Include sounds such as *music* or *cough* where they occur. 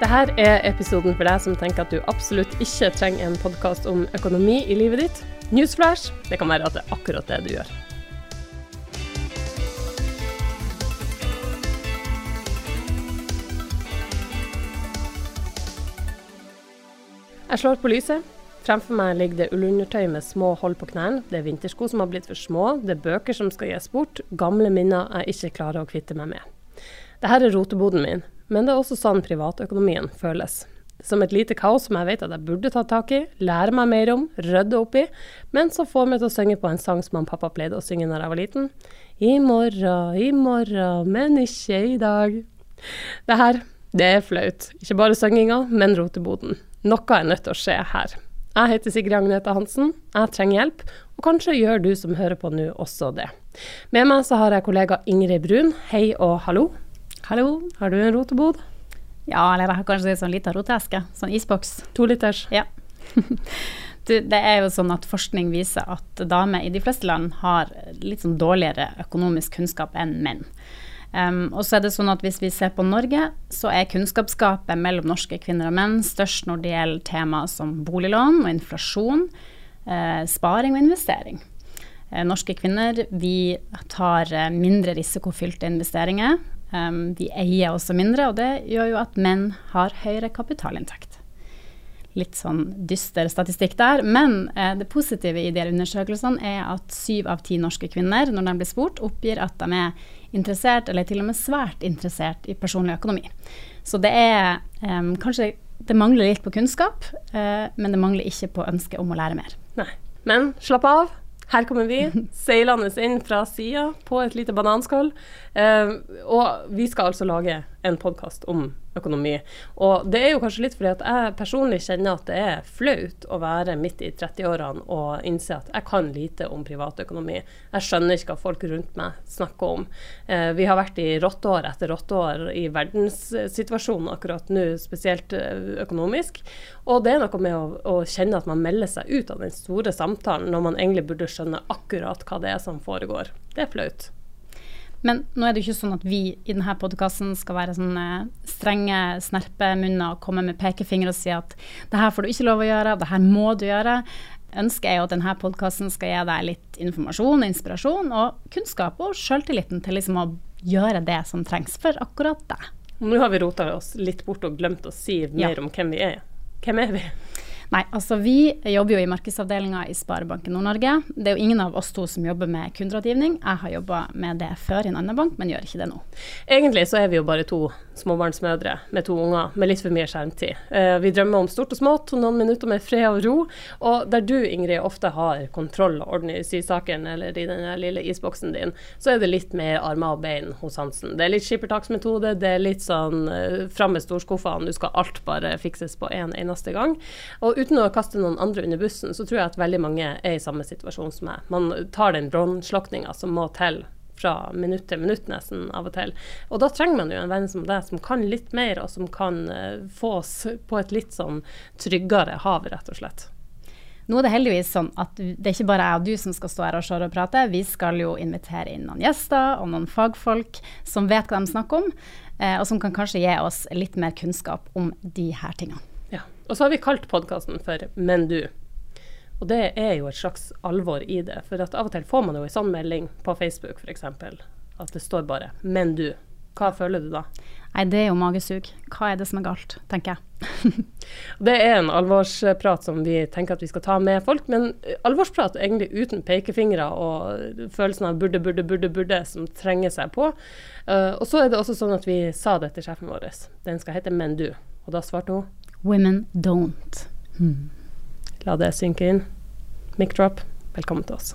Dette er episoden for deg som tenker at du absolutt ikke trenger en podkast om økonomi i livet ditt. Newsflash, det kan være at det er akkurat det du gjør. Jeg slår på lyset. Fremfor meg ligger det ullundertøy med små hold på knærne. Det er vintersko som har blitt for små. Det er bøker som skal gis bort. Gamle minner jeg ikke klarer å kvitte meg med. Dette er roteboden min, men det er også sånn privatøkonomien føles. Som et lite kaos som jeg vet at jeg burde ta tak i, lære meg mer om, rydde opp i, men som får meg til å synge på en sang som han pappa pleide å synge når jeg var liten. I morgen, i morgen, men ikke i dag. Det her, det er flaut. Ikke bare synginga, men roteboden. Noe er nødt til å skje her. Jeg heter Sigrid Agnete Hansen, jeg trenger hjelp, og kanskje gjør du som hører på nå også det. Med meg så har jeg kollega Ingrid Brun, hei og hallo. Hallo. Har du en rotebod? Ja, eller jeg har kanskje en sånn liten roteeske. Sånn isboks. To liters? Ja. *laughs* du, det er jo sånn at forskning viser at damer i de fleste land har litt sånn dårligere økonomisk kunnskap enn menn. Um, og så er det sånn at Hvis vi ser på Norge, så er kunnskapsgapet mellom norske kvinner og menn størst når det gjelder tema som boliglån og inflasjon, eh, sparing og investering. Eh, norske kvinner vi tar eh, mindre risikofylte investeringer. Um, de eier også mindre, og det gjør jo at menn har høyere kapitalinntekt. Litt sånn dyster statistikk der, men eh, det positive i de undersøkelsene er at syv av ti norske kvinner, når de blir spurt, oppgir at de er interessert, eller til og med svært interessert, i personlig økonomi. Så det er um, kanskje Det mangler litt på kunnskap, uh, men det mangler ikke på ønsket om å lære mer. Nei. Men slapp av. Her kommer vi seilende inn fra sida på et lite bananskall. Eh, og vi skal altså lage en podkast om økonomi. Og det er jo kanskje litt fordi at jeg personlig kjenner at det er flaut å være midt i 30-årene og innse at jeg kan lite om privatøkonomi. Jeg skjønner ikke hva folk rundt meg snakker om. Eh, vi har vært i rotteår etter rotteår i verdenssituasjonen akkurat nå, spesielt eh, økonomisk. Og det er noe med å, å kjenne at man melder seg ut av den store samtalen når man egentlig burde skjønne akkurat hva det er som foregår. Det er flaut. Men nå er det jo ikke sånn at vi i denne podkasten skal være sånne strenge snerpemunner og komme med pekefinger og si at det her får du ikke lov å gjøre, det her må du gjøre. Ønsket er jo at denne podkasten skal gi deg litt informasjon, inspirasjon og kunnskap og sjøltilliten til liksom å gjøre det som trengs for akkurat deg. Nå har vi rota oss litt bort og glemt å si mer ja. om hvem vi er. Hvem er vi? Nei, altså vi jobber jo i markedsavdelinga i Sparebanken Nord-Norge. Det er jo ingen av oss to som jobber med kunderådgivning. Jeg har jobba med det før i en annen bank, men gjør ikke det nå. Egentlig så er vi jo bare to småbarnsmødre med to unger med litt for mye skjermtid. Uh, vi drømmer om stort og smått, noen minutter med fred og ro. Og der du, Ingrid, ofte har kontroll og orden i sysaken eller i den lille isboksen din, så er det litt mer armer og bein hos Hansen. Det er litt skippertaksmetode, det er litt sånn uh, fram med storskuffene, du skal alt bare fikses på en eneste gang. Og uten å kaste noen andre under bussen, så tror jeg at veldig mange er i samme situasjon som meg. Man tar den brannslukninga som må til fra minutt til minutt nesten av og til. Og da trenger man jo en venn som deg, som kan litt mer, og som kan uh, få oss på et litt sånn tryggere hav, rett og slett. Nå er det heldigvis sånn at det er ikke bare jeg og du som skal stå her og se og prate. Vi skal jo invitere inn noen gjester og noen fagfolk som vet hva de snakker om, eh, og som kan kanskje gi oss litt mer kunnskap om de her tingene. Og så har vi kalt podkasten for Men du. Og det er jo et slags alvor i det. For at av og til får man jo en sånn melding på Facebook f.eks. At det står bare 'men du'. Hva føler du da? Nei, det er jo magesug. Hva er det som er galt, tenker jeg. *laughs* det er en alvorsprat som vi tenker at vi skal ta med folk, men alvorsprat egentlig uten pekefingre og følelsen av burde, burde, burde, burde som trenger seg på. Uh, og så er det også sånn at vi sa det til sjefen vår. Den skal hete 'Men du'. Og da svarte hun Women don't. Mm. La det synke inn. Mic drop, velkommen til oss.